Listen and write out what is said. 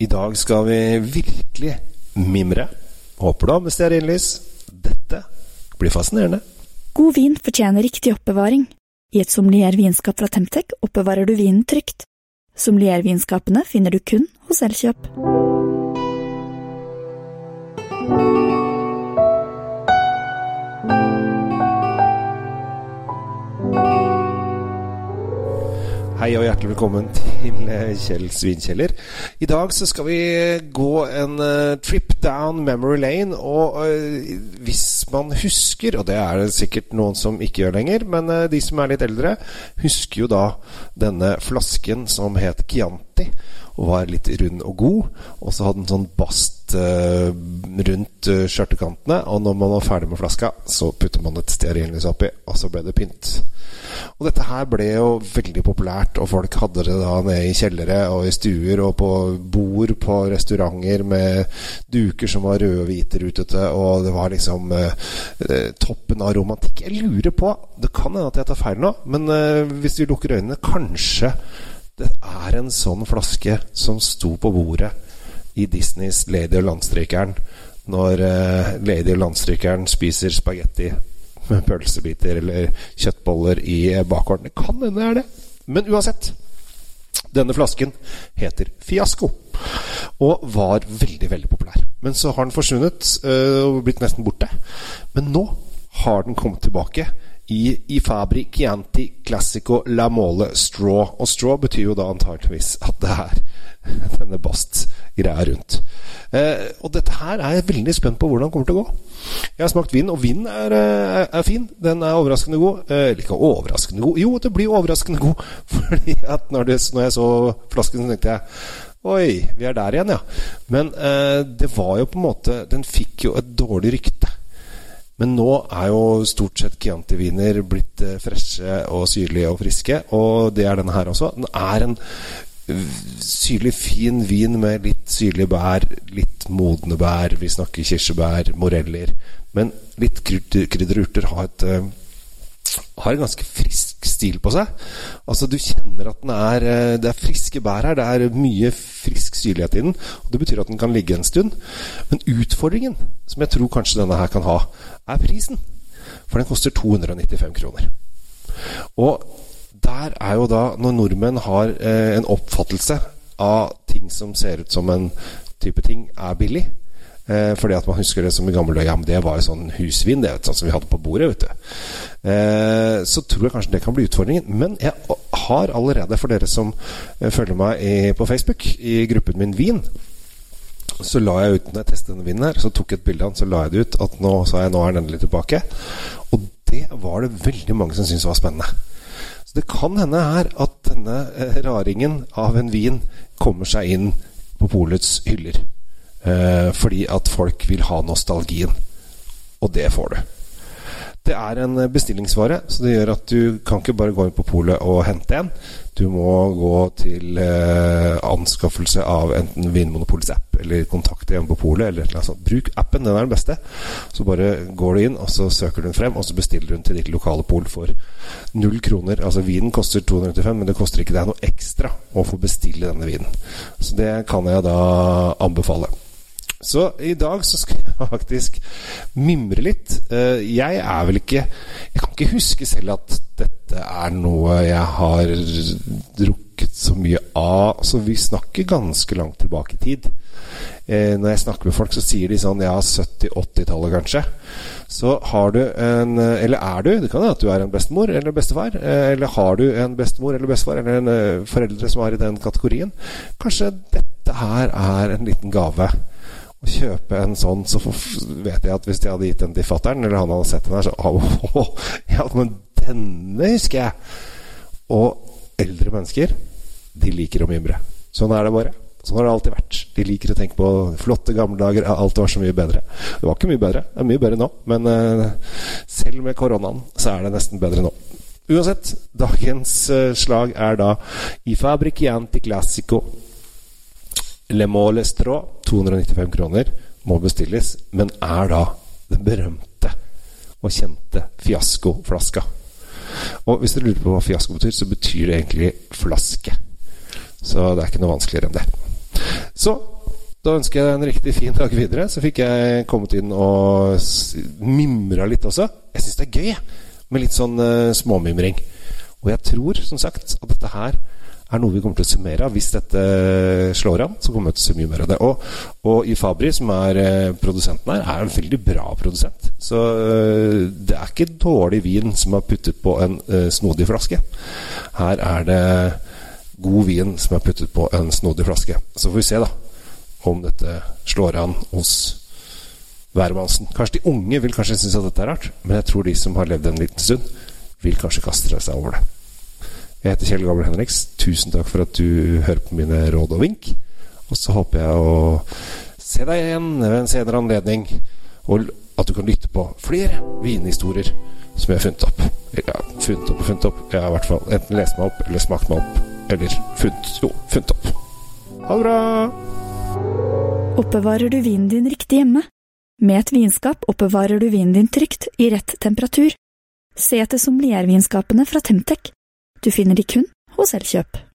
I dag skal vi virkelig mimre. Håper du har med stearinlys. Dette blir fascinerende. God vin fortjener riktig oppbevaring. I et sommelier-vinskap fra Temtec oppbevarer du vinen trygt. Sommelier-vinskapene finner du kun hos Elkjøp. Hei og hjertelig velkommen til eh, Kjell Svinkjeller. I dag så skal vi gå en uh, trip down memory lane. Og uh, hvis man husker, og det er det sikkert noen som ikke gjør lenger, men de som er litt eldre, husker jo da denne flasken som het Chianti. Og var litt rund og god. Og så hadde den sånn bast rundt skjørtekantene. Og når man var ferdig med flaska, så putter man et stearinlys oppi, og så ble det pynt. Og dette her ble jo veldig populært, og folk hadde det da nede i kjellere og i stuer og på bord på restauranter med duker som var røde og hvite rutete, og det var liksom eh, toppen av romantikk. Jeg lurer på Det kan hende at jeg tar feil nå, men eh, hvis vi lukker øynene Kanskje det er en sånn flaske som sto på bordet i Disneys 'Lady og landstrykeren' når eh, Lady og landstrykeren spiser spagetti pølsebiter eller kjøttboller i bakgården. Det kan hende det er det. Men uansett. Denne flasken heter Fiasko og var veldig, veldig populær. Men så har den forsvunnet øh, og blitt nesten borte. Men nå har den kommet tilbake i, i Fabri Chianti Classico La Mole Straw. Og straw betyr jo da antakeligvis at det er denne Bast-greia rundt. Eh, og dette her er jeg veldig spent på hvordan det kommer til å gå. Jeg har smakt vin, og vin er, er, er, fin. Den er overraskende god. Eh, ikke overraskende god Jo, det blir overraskende god. Fordi at når, det, når jeg så flasken, så tenkte jeg Oi, vi er der igjen, ja. Men eh, det var jo på en måte Den fikk jo et dårlig rykte. Men nå er jo stort sett Chianti-viner blitt eh, freshe og syrlige og friske, og det er denne her også. Den er en syrlig, fin vin med litt syrlige bær, litt modne bær. Vi snakker kirsebær, moreller. Men litt krydderurter har et uh, har en ganske frisk stil på seg. Altså Du kjenner at den er uh, det er friske bær her. Det er mye frisk syrlighet i den. Og Det betyr at den kan ligge en stund. Men utfordringen, som jeg tror kanskje denne her kan ha, er prisen. For den koster 295 kroner. Og der er jo da Når nordmenn har eh, en oppfattelse av ting som ser ut som en type ting, er billig eh, fordi at man husker det som i gamle dager. Ja, det var jo sånn husvin det, sånn som vi hadde på bordet. vet du. Eh, så tror jeg kanskje det kan bli utfordringen. Men jeg har allerede, for dere som eh, følger meg i, på Facebook, i gruppen min Vin, så la jeg ut når jeg testet denne vinen her, så tok jeg et bilde av den, så la jeg det ut at nå sa jeg nå er den endelig tilbake. Og det var det veldig mange som syntes var spennende. Så det kan hende her at denne eh, raringen av en vin kommer seg inn på polets hyller. Eh, fordi at folk vil ha nostalgien. Og det får du. Det er en bestillingsvare, så det gjør at du kan ikke bare gå inn på polet og hente en. Du må gå til eh, anskaffelse av enten Vinmonopolets app eller kontakte en på polet. Eller noe sånt. Bruk appen, den er den beste. Så bare går du inn, og så søker du den frem, og så bestiller du den til ditt lokale pol for null kroner. Altså Vinen koster 295, men det koster ikke deg noe ekstra å få bestille denne vinen. Så det kan jeg da anbefale. Så i dag så skal jeg faktisk mimre litt. Eh, jeg er vel ikke Jeg kan ikke huske selv at dette er noe jeg har drukket så mye av. Så vi snakker ganske langt tilbake i tid. Eh, når jeg snakker med folk, så sier de sånn Ja, 70-80-tallet, kanskje. Så har du en Eller er du Det kan hende at du er en bestemor eller bestefar. Eh, eller har du en bestemor eller bestefar eller en foreldre som er i den kategorien. Kanskje dette her er en liten gave å kjøpe en sånn, så vet jeg at hvis jeg hadde gitt den til fattern, eller han hadde sett den her, så oh, Ja, men denne husker jeg! Og eldre mennesker, de liker å mimre. Sånn er det bare. Sånn har det alltid vært. De liker å tenke på flotte gamle dager. Alt var så mye bedre. Det var ikke mye bedre. Det er mye bedre nå. Men uh, selv med koronaen så er det nesten bedre nå. Uansett, dagens uh, slag er da I Fabricianti Classico Le Mole Strå, 295 kroner, må bestilles, men er da den berømte og kjente fiaskoflaska. Og hvis dere lurer på hva fiasko betyr, så betyr det egentlig flaske. Så det er ikke noe vanskeligere enn det. Så da ønsker jeg en riktig fin dag videre. Så fikk jeg kommet inn og mimra litt også. Jeg syns det er gøy med litt sånn uh, småmimring. Og jeg tror, som sagt, at dette her er noe vi kommer til å se mer av. Hvis dette slår an, så kommer vi til å se mye mer av det. Og, og Fabri, som er uh, produsenten her, er en veldig bra produsent. Så uh, det er ikke dårlig vin som er puttet på en snodig flaske. Her er det god vin som er puttet på en snodig flaske. Så får vi se, da om dette slår an hos hvermannsen. Kanskje de unge vil kanskje synes at dette er rart, men jeg tror de som har levd en liten stund, vil kanskje kaste seg over det. Jeg heter Kjell Gammel Henriks. Tusen takk for at du hører på mine råd og vink. Og så håper jeg å se deg igjen ved en senere anledning, og at du kan lytte på flere vinhistorier som jeg har funnet opp. Ja, funnet opp og funnet opp. Jeg har i hvert fall enten lest meg opp eller smakt meg opp, eller funnet, jo, funnet opp. Ha det bra! Oppbevarer du vinen din riktig hjemme? Med et vinskap oppbevarer du vinen din trygt, i rett temperatur. Se etter sommeliervinskapene fra Temtec. Du finner de kun hos Elkjøp.